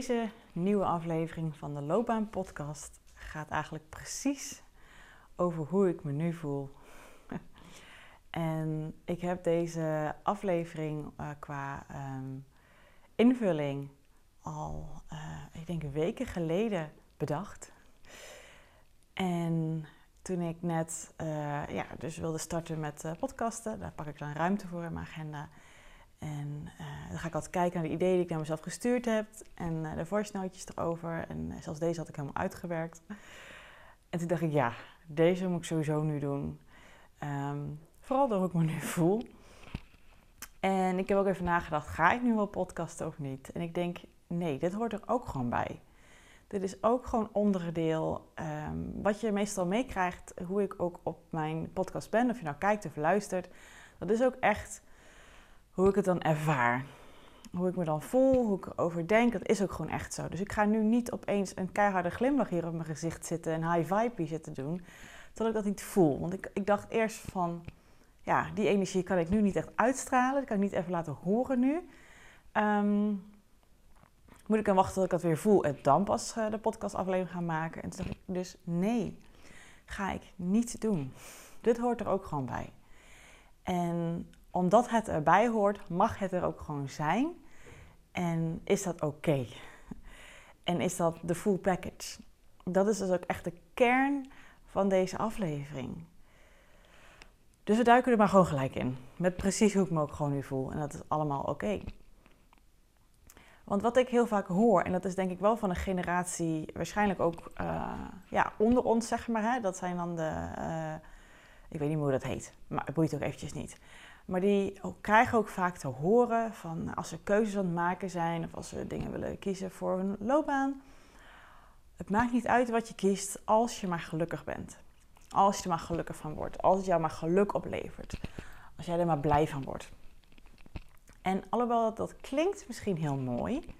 Deze nieuwe aflevering van de Loopbaan Podcast gaat eigenlijk precies over hoe ik me nu voel. en ik heb deze aflevering uh, qua um, invulling al, uh, ik denk, weken geleden bedacht. En toen ik net uh, ja, dus wilde starten met podcasten, daar pak ik dan ruimte voor in mijn agenda. En uh, dan ga ik altijd kijken naar de ideeën die ik naar mezelf gestuurd heb. En uh, de voice notes erover. En uh, zelfs deze had ik helemaal uitgewerkt. En toen dacht ik, ja, deze moet ik sowieso nu doen. Um, vooral door hoe ik me nu voel. En ik heb ook even nagedacht, ga ik nu wel podcasten of niet? En ik denk, nee, dit hoort er ook gewoon bij. Dit is ook gewoon onderdeel um, wat je meestal meekrijgt, hoe ik ook op mijn podcast ben. Of je nou kijkt of luistert. Dat is ook echt hoe ik het dan ervaar. Hoe ik me dan voel, hoe ik erover denk, dat is ook gewoon echt zo. Dus ik ga nu niet opeens een keiharde glimlach hier op mijn gezicht zitten en high vibe zitten doen, terwijl ik dat niet voel. Want ik, ik dacht eerst van, ja, die energie kan ik nu niet echt uitstralen, dat kan ik niet even laten horen nu. Um, moet ik dan wachten tot ik dat weer voel en dan pas uh, de podcastaflevering gaan maken? En toen dacht ik dus, nee, ga ik niet doen. Dit hoort er ook gewoon bij. En omdat het erbij hoort, mag het er ook gewoon zijn. En is dat oké? En is dat de full package? Dat is dus ook echt de kern van deze aflevering. Dus we duiken er maar gewoon gelijk in. Met precies hoe ik me ook gewoon nu voel. En dat is allemaal oké. Want wat ik heel vaak hoor, en dat is denk ik wel van een generatie, waarschijnlijk ook uh, ja, onder ons, zeg maar. Hè? Dat zijn dan de. Uh, ik weet niet hoe dat heet, maar het boeit ook eventjes niet. Maar die krijgen ook vaak te horen van als ze keuzes aan het maken zijn of als ze dingen willen kiezen voor hun loopbaan. Het maakt niet uit wat je kiest als je maar gelukkig bent. Als je er maar gelukkig van wordt. Als het jou maar geluk oplevert. Als jij er maar blij van wordt. En alhoewel dat, dat klinkt misschien heel mooi,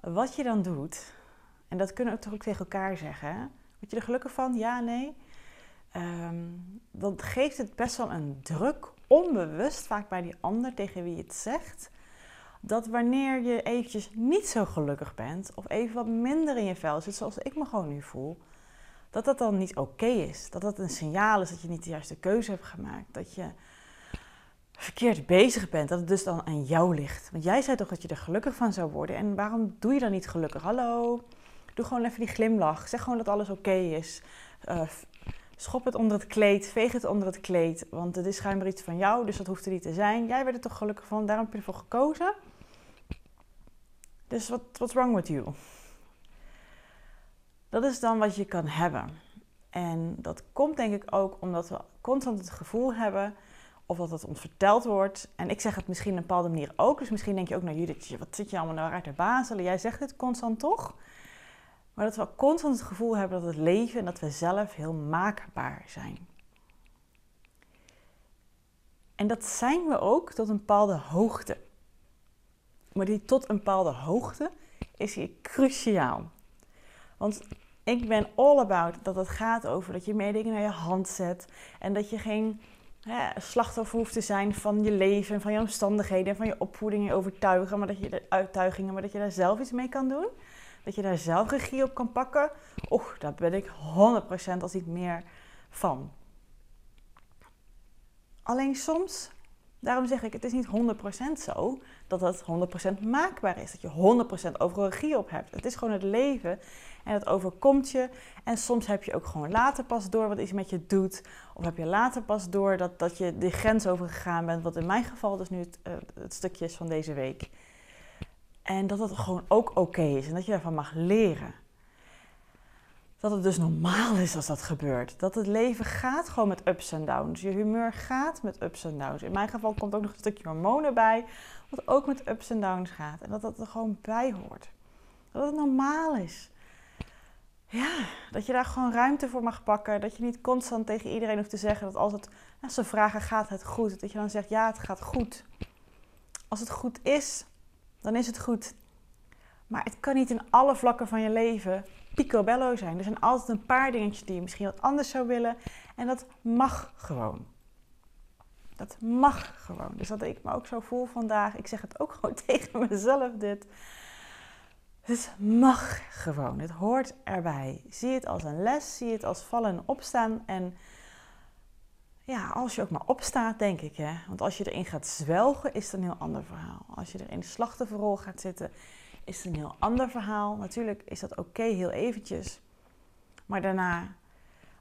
wat je dan doet, en dat kunnen we toch ook tegen elkaar zeggen. Word je er gelukkig van? Ja, nee? Um, dan geeft het best wel een druk onbewust vaak bij die ander tegen wie je het zegt. Dat wanneer je eventjes niet zo gelukkig bent of even wat minder in je vel zit, zoals ik me gewoon nu voel, dat dat dan niet oké is. Dat dat een signaal is dat je niet de juiste keuze hebt gemaakt. Dat je verkeerd bezig bent. Dat het dus dan aan jou ligt. Want jij zei toch dat je er gelukkig van zou worden. En waarom doe je dan niet gelukkig? Hallo, doe gewoon even die glimlach. Zeg gewoon dat alles oké is. Uh, Schop het onder het kleed, veeg het onder het kleed, want het is schijnbaar iets van jou, dus dat hoeft er niet te zijn. Jij werd er toch gelukkig van, daarom heb je ervoor gekozen. Dus wat what's wrong with you? Dat is dan wat je kan hebben. En dat komt denk ik ook omdat we constant het gevoel hebben, of dat het ons verteld wordt. En ik zeg het misschien op een bepaalde manier ook. Dus misschien denk je ook, nou Judith, wat zit je allemaal nou uit de bazelen? Jij zegt het constant toch? Maar dat we constant het gevoel hebben dat het leven en dat we zelf heel maakbaar zijn. En dat zijn we ook tot een bepaalde hoogte. Maar die tot een bepaalde hoogte is hier cruciaal. Want ik ben all about dat het gaat over dat je meer dingen naar je hand zet. En dat je geen hè, slachtoffer hoeft te zijn van je leven en van je omstandigheden en van je opvoeding en je overtuigingen. Maar dat je, de uittuigingen, maar dat je daar zelf iets mee kan doen dat je daar zelf regie op kan pakken, oeh, daar ben ik 100% als niet meer van. Alleen soms, daarom zeg ik, het is niet 100% zo dat het 100% maakbaar is. Dat je 100% overal regie op hebt. Het is gewoon het leven en het overkomt je. En soms heb je ook gewoon later pas door wat iets met je doet. Of heb je later pas door dat, dat je de grens overgegaan bent. Wat in mijn geval dus nu het, het stukje is van deze week. En dat het gewoon ook oké is en dat je daarvan mag leren. Dat het dus normaal is als dat gebeurt. Dat het leven gaat gewoon met ups en downs. Je humeur gaat met ups en downs. In mijn geval komt ook nog een stukje hormonen bij, wat ook met ups en downs gaat. En dat dat er gewoon bij hoort. Dat het normaal is. Ja, dat je daar gewoon ruimte voor mag pakken. Dat je niet constant tegen iedereen hoeft te zeggen dat als, het, als ze vragen gaat het goed. Dat je dan zegt ja, het gaat goed. Als het goed is, dan is het goed. Maar het kan niet in alle vlakken van je leven picobello zijn. Er zijn altijd een paar dingetjes die je misschien wat anders zou willen. En dat mag gewoon. Dat mag gewoon. Dus dat ik me ook zo voel vandaag. Ik zeg het ook gewoon tegen mezelf dit. Het mag gewoon. Het hoort erbij. Zie het als een les. Zie het als vallen en opstaan. En ja, als je ook maar opstaat, denk ik. Hè? Want als je erin gaat zwelgen, is het een heel ander verhaal. Als je er in de slachtofferrol gaat zitten, is het een heel ander verhaal. Natuurlijk is dat oké, heel eventjes. Maar daarna,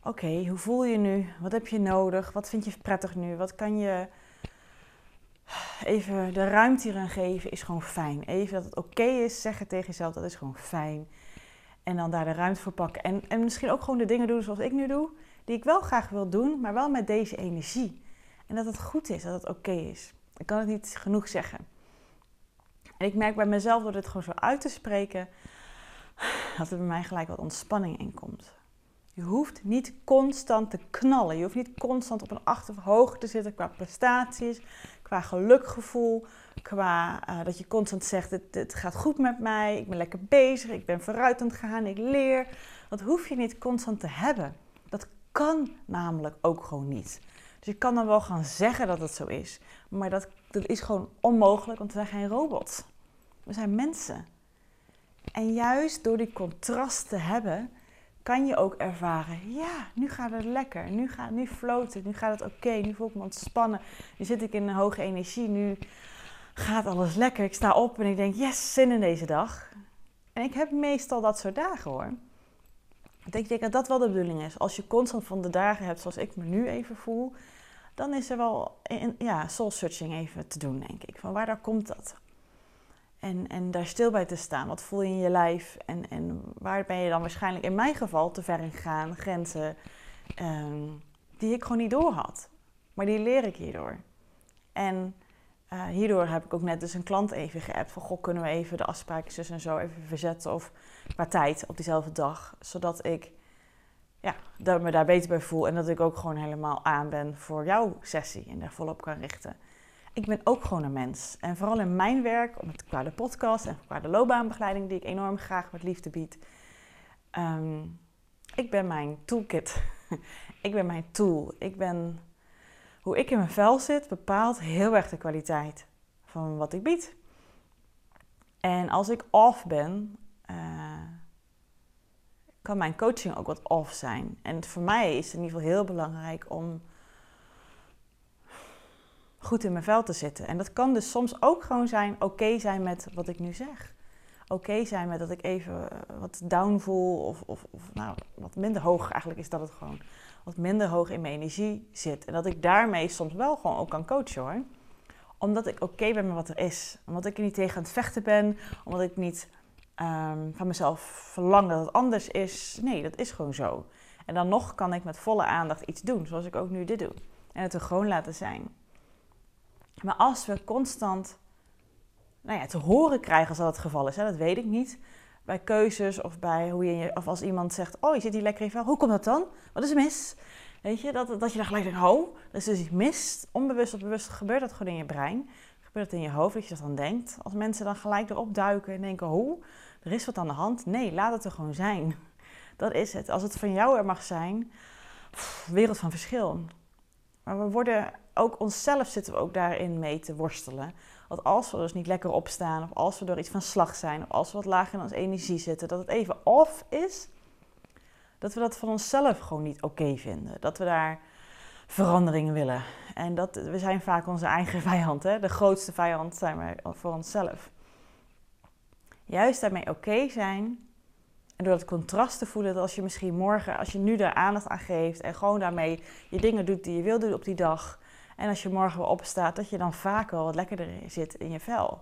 oké, hoe voel je nu? Wat heb je nodig? Wat vind je prettig nu? Wat kan je even de ruimte hierin geven is gewoon fijn. Even dat het oké is, zeggen tegen jezelf, dat is gewoon fijn. En dan daar de ruimte voor pakken. En, en misschien ook gewoon de dingen doen zoals ik nu doe, die ik wel graag wil doen, maar wel met deze energie. En dat het goed is, dat het oké is. Ik kan het niet genoeg zeggen. En ik merk bij mezelf door dit gewoon zo uit te spreken, dat er bij mij gelijk wat ontspanning in komt. Je hoeft niet constant te knallen. Je hoeft niet constant op een achter hoog te zitten qua prestaties, qua gelukgevoel, qua uh, dat je constant zegt: het, gaat goed met mij, ik ben lekker bezig, ik ben vooruit aan het gaan, ik leer. Dat hoef je niet constant te hebben. Kan namelijk ook gewoon niet. Dus je kan dan wel gaan zeggen dat het zo is, maar dat, dat is gewoon onmogelijk, want we zijn geen robots. We zijn mensen. En juist door die contrast te hebben, kan je ook ervaren, ja, nu gaat het lekker, nu, gaat, nu floten, nu gaat het oké, nu voel ik me ontspannen, nu zit ik in een hoge energie, nu gaat alles lekker. Ik sta op en ik denk, yes, zin in deze dag. En ik heb meestal dat soort dagen hoor. Ik denk dat dat wel de bedoeling is. Als je constant van de dagen hebt zoals ik me nu even voel, dan is er wel een, ja, soul searching even te doen, denk ik. Van waar daar komt dat? En, en daar stil bij te staan. Wat voel je in je lijf? En, en waar ben je dan waarschijnlijk in mijn geval te ver in gegaan? Grenzen um, die ik gewoon niet door had. Maar die leer ik hierdoor. En uh, hierdoor heb ik ook net dus een klant even geappt. Van, goh, kunnen we even de afspraakjes en zo even verzetten? Of qua tijd op diezelfde dag. Zodat ik ja, dat me daar beter bij voel. En dat ik ook gewoon helemaal aan ben voor jouw sessie. En daar volop kan richten ik ben ook gewoon een mens. En vooral in mijn werk, qua de podcast en qua de loopbaanbegeleiding die ik enorm graag met liefde bied. Um, ik ben mijn toolkit. ik ben mijn tool. Ik ben hoe ik in mijn vel zit, bepaalt heel erg de kwaliteit van wat ik bied. En als ik off ben, uh, kan mijn coaching ook wat off zijn. En voor mij is het in ieder geval heel belangrijk om goed in mijn vel te zitten. En dat kan dus soms ook gewoon zijn oké zijn met wat ik nu zeg. Oké zijn met dat ik even eh, wat down voel of, of, of, nou, wat minder hoog eigenlijk is dat het gewoon wat minder hoog in mijn energie zit. En dat ik daarmee soms wel gewoon ook kan coachen hoor. Omdat ik oké ben met wat er is. Omdat ik er niet tegen aan het vechten ben. Omdat ik niet um, van mezelf verlang dat het anders is. Nee, dat is gewoon zo. En dan nog kan ik met volle aandacht iets doen, zoals ik ook nu dit doe. En het er gewoon laten zijn. Maar als we constant nou ja, te horen krijgen als dat het geval is, hè, dat weet ik niet. Bij keuzes of, bij hoe je, of als iemand zegt, oh je zit hier lekker in vel, hoe komt dat dan? Wat is er mis? Weet je, dat, dat je dan gelijk denkt, oh, dus dus iets mist. Onbewust of bewust gebeurt dat gewoon in je brein. Gebeurt het in je hoofd dat je dat dan denkt. Als mensen dan gelijk erop duiken en denken, hoe, er is wat aan de hand. Nee, laat het er gewoon zijn. Dat is het. Als het van jou er mag zijn, wereld van verschil. Maar we worden ook onszelf zitten we ook daarin mee te worstelen. Want als we dus niet lekker opstaan, of als we door iets van slag zijn, of als we wat lager in onze energie zitten, dat het even off is, dat we dat van onszelf gewoon niet oké vinden. Dat we daar veranderingen willen. En dat, we zijn vaak onze eigen vijand. Hè? De grootste vijand zijn we voor onszelf. Juist daarmee oké zijn. En door dat contrast te voelen, dat als je misschien morgen, als je nu daar aandacht aan geeft en gewoon daarmee je dingen doet die je wil doen op die dag, en als je morgen weer opstaat, dat je dan vaak wel wat lekkerder zit in je vel.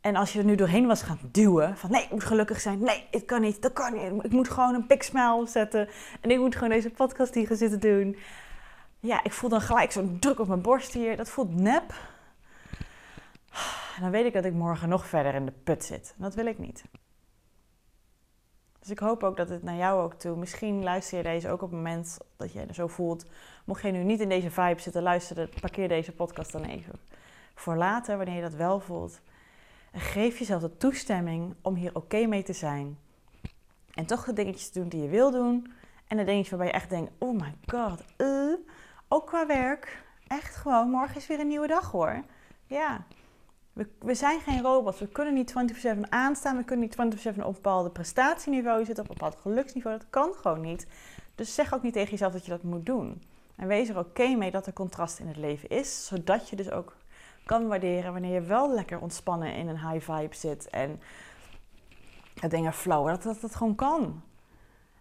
En als je er nu doorheen was gaan duwen, van nee, ik moet gelukkig zijn, nee, het kan niet, dat kan niet, ik moet gewoon een big smile opzetten en ik moet gewoon deze podcast hier gaan zitten doen. Ja, ik voel dan gelijk zo'n druk op mijn borst hier, dat voelt nep. En dan weet ik dat ik morgen nog verder in de put zit. Dat wil ik niet. Dus ik hoop ook dat het naar jou ook toe. Misschien luister je deze ook op het moment dat je er zo voelt. Mocht je nu niet in deze vibe zitten luisteren, parkeer deze podcast dan even. Voor later, wanneer je dat wel voelt. En geef jezelf de toestemming om hier oké mee te zijn. En toch de dingetjes te doen die je wil doen. En de dingetjes waarbij je echt denkt, oh my god, uh, ook qua werk. Echt gewoon, morgen is weer een nieuwe dag hoor. Ja, we, we zijn geen robots. We kunnen niet 24-7 aanstaan. We kunnen niet 24-7 op een bepaalde prestatieniveau zitten, op een bepaald geluksniveau. Dat kan gewoon niet. Dus zeg ook niet tegen jezelf dat je dat moet doen. En wees er oké mee dat er contrast in het leven is, zodat je dus ook kan waarderen wanneer je wel lekker ontspannen in een high vibe zit en het dingen flow. Dat, dat dat gewoon kan.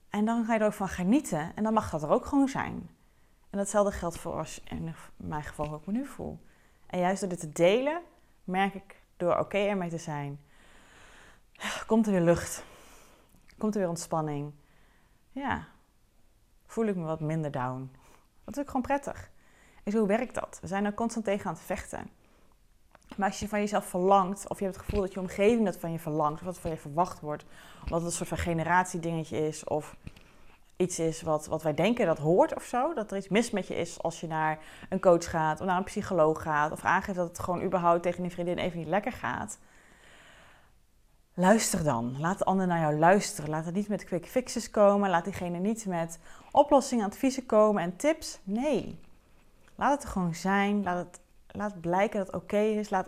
En dan ga je er ook van genieten en dan mag dat er ook gewoon zijn. En datzelfde geldt voor als in mijn geval hoe ik me nu voel. En juist door dit te delen, merk ik door oké ermee te zijn, komt er weer lucht. Komt er weer ontspanning. Ja, voel ik me wat minder down. Dat is ook gewoon prettig. En zo werkt dat. We zijn er constant tegen aan het vechten. Maar als je van jezelf verlangt, of je hebt het gevoel dat je omgeving dat van je verlangt, of wat van je verwacht wordt, wat het een soort van generatiedingetje is, of iets is wat, wat wij denken dat hoort of zo. Dat er iets mis met je is als je naar een coach gaat of naar een psycholoog gaat. Of aangeeft dat het gewoon überhaupt tegen die vriendin even niet lekker gaat. Luister dan. Laat de ander naar jou luisteren. Laat het niet met quick fixes komen. Laat diegene niet met oplossingen, adviezen komen en tips. Nee. Laat het er gewoon zijn. Laat, het, laat blijken dat het oké is. Laat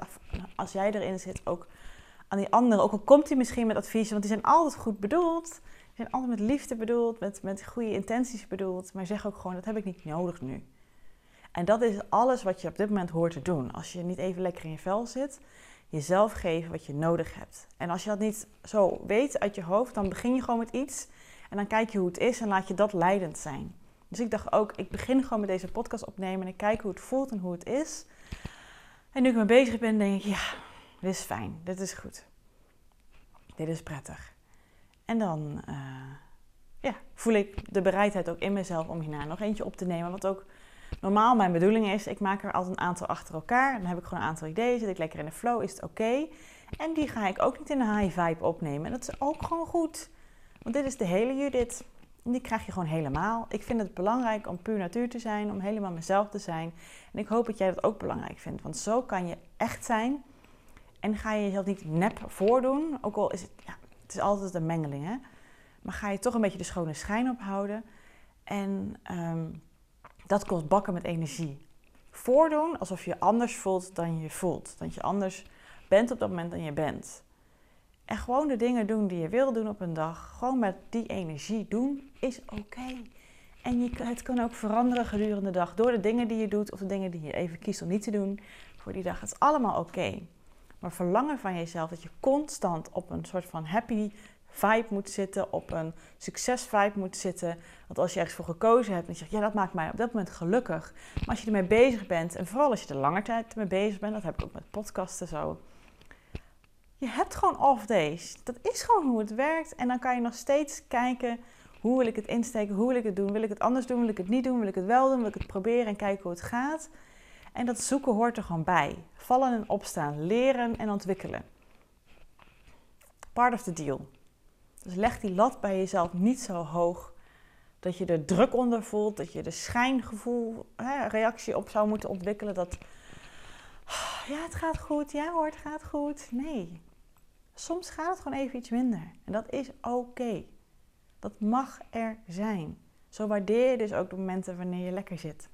als jij erin zit ook aan die anderen. Ook al komt hij misschien met adviezen, want die zijn altijd goed bedoeld zijn altijd met liefde bedoeld, met, met goede intenties bedoeld. Maar zeg ook gewoon, dat heb ik niet nodig nu. En dat is alles wat je op dit moment hoort te doen. Als je niet even lekker in je vel zit, jezelf geven wat je nodig hebt. En als je dat niet zo weet uit je hoofd, dan begin je gewoon met iets. En dan kijk je hoe het is en laat je dat leidend zijn. Dus ik dacht ook, ik begin gewoon met deze podcast opnemen en ik kijk hoe het voelt en hoe het is. En nu ik me bezig ben, denk ik, ja, dit is fijn, dit is goed. Dit is prettig. En dan uh, ja, voel ik de bereidheid ook in mezelf om hierna nog eentje op te nemen. Wat ook normaal mijn bedoeling is. Ik maak er altijd een aantal achter elkaar. Dan heb ik gewoon een aantal ideeën. Zit ik lekker in de flow, is het oké. En die ga ik ook niet in een high vibe opnemen. En dat is ook gewoon goed. Want dit is de hele Judith. En die krijg je gewoon helemaal. Ik vind het belangrijk om puur natuur te zijn, om helemaal mezelf te zijn. En ik hoop dat jij dat ook belangrijk vindt. Want zo kan je echt zijn. En ga je jezelf niet nep voordoen. Ook al is het, ja, het is altijd een mengeling, hè? Maar ga je toch een beetje de schone schijn ophouden. En ehm, dat kost bakken met energie. Voordoen alsof je anders voelt dan je voelt. Dat je anders bent op dat moment dan je bent. En gewoon de dingen doen die je wil doen op een dag. Gewoon met die energie doen is oké. En je, het kan ook veranderen gedurende de dag door de dingen die je doet of de dingen die je even kiest om niet te doen voor die dag. Het is allemaal oké. Maar verlangen van jezelf dat je constant op een soort van happy vibe moet zitten, op een succes vibe moet zitten. Want als je ergens voor gekozen hebt en je zegt, ja, dat maakt mij op dat moment gelukkig. Maar als je ermee bezig bent, en vooral als je er langer tijd mee bezig bent, dat heb ik ook met podcasten zo. Je hebt gewoon off days. Dat is gewoon hoe het werkt. En dan kan je nog steeds kijken, hoe wil ik het insteken, hoe wil ik het doen? Wil ik het anders doen, wil ik het niet doen, wil ik het wel doen, wil ik het proberen en kijken hoe het gaat. En dat zoeken hoort er gewoon bij. Vallen en opstaan, leren en ontwikkelen. Part of the deal. Dus leg die lat bij jezelf niet zo hoog dat je er druk onder voelt, dat je de schijngevoel, hè, reactie op zou moeten ontwikkelen. Dat ja, het gaat goed, ja hoor, het gaat goed. Nee, soms gaat het gewoon even iets minder. En dat is oké. Dat mag er zijn. Zo waardeer je dus ook de momenten wanneer je lekker zit.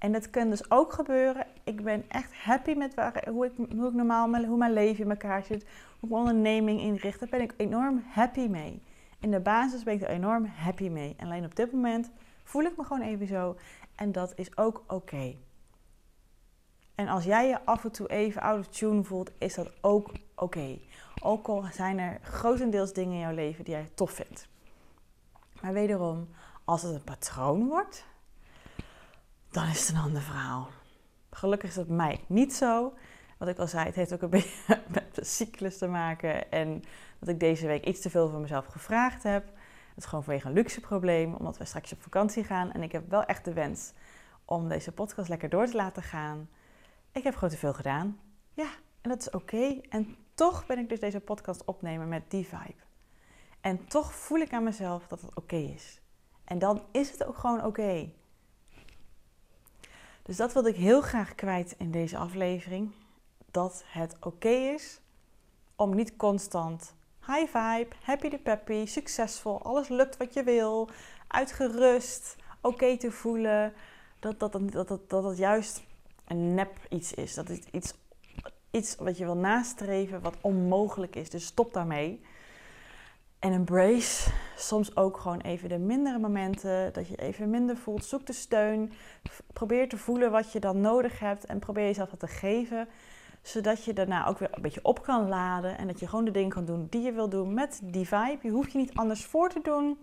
En dat kan dus ook gebeuren. Ik ben echt happy met waar, hoe, ik, hoe ik normaal hoe mijn leven in elkaar zit. Hoe mijn onderneming inricht. Daar ben ik enorm happy mee. In de basis ben ik er enorm happy mee. En alleen op dit moment voel ik me gewoon even zo. En dat is ook oké. En als jij je af en toe even out of tune voelt, is dat ook oké. Ook al zijn er grotendeels dingen in jouw leven die jij tof vindt. Maar wederom, als het een patroon wordt, dan is het een ander verhaal. Gelukkig is dat mij niet zo. wat ik al zei, het heeft ook een beetje met de cyclus te maken. En dat ik deze week iets te veel van mezelf gevraagd heb. Het is gewoon vanwege een luxe probleem, omdat we straks op vakantie gaan. En ik heb wel echt de wens om deze podcast lekker door te laten gaan. Ik heb gewoon te veel gedaan. Ja, en dat is oké. En toch ben ik dus deze podcast opnemen met die vibe. En toch voel ik aan mezelf dat het oké is. En dan is het ook gewoon oké. Dus dat wilde ik heel graag kwijt in deze aflevering. Dat het oké is om niet constant high vibe, happy de peppy, succesvol, alles lukt wat je wil, uitgerust, oké te voelen. Dat dat, dat, dat, dat het juist een nep iets is. Dat het iets, iets wat je wil nastreven, wat onmogelijk is. Dus stop daarmee. En embrace soms ook gewoon even de mindere momenten, dat je even minder voelt. Zoek de steun. Probeer te voelen wat je dan nodig hebt en probeer jezelf dat te geven. Zodat je daarna ook weer een beetje op kan laden en dat je gewoon de dingen kan doen die je wil doen met die vibe. Je hoeft je niet anders voor te doen.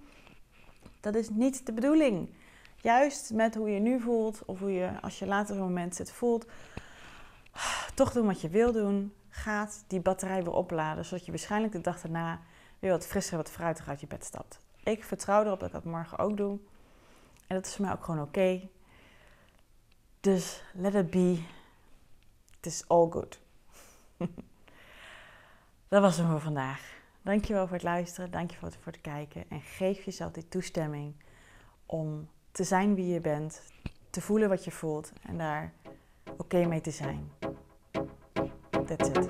Dat is niet de bedoeling. Juist met hoe je nu voelt of hoe je als je later een moment zit voelt, toch doen wat je wil doen, gaat die batterij weer opladen. Zodat je waarschijnlijk de dag daarna weer wat frisser, wat fruitig uit je bed stapt. Ik vertrouw erop dat ik dat morgen ook doe. En dat is voor mij ook gewoon oké. Dus let it be. Het is all good. dat was het voor vandaag. Dankjewel voor het luisteren. Dankjewel voor het kijken. En geef jezelf die toestemming om te zijn wie je bent. Te voelen wat je voelt. En daar oké mee te zijn. That's it.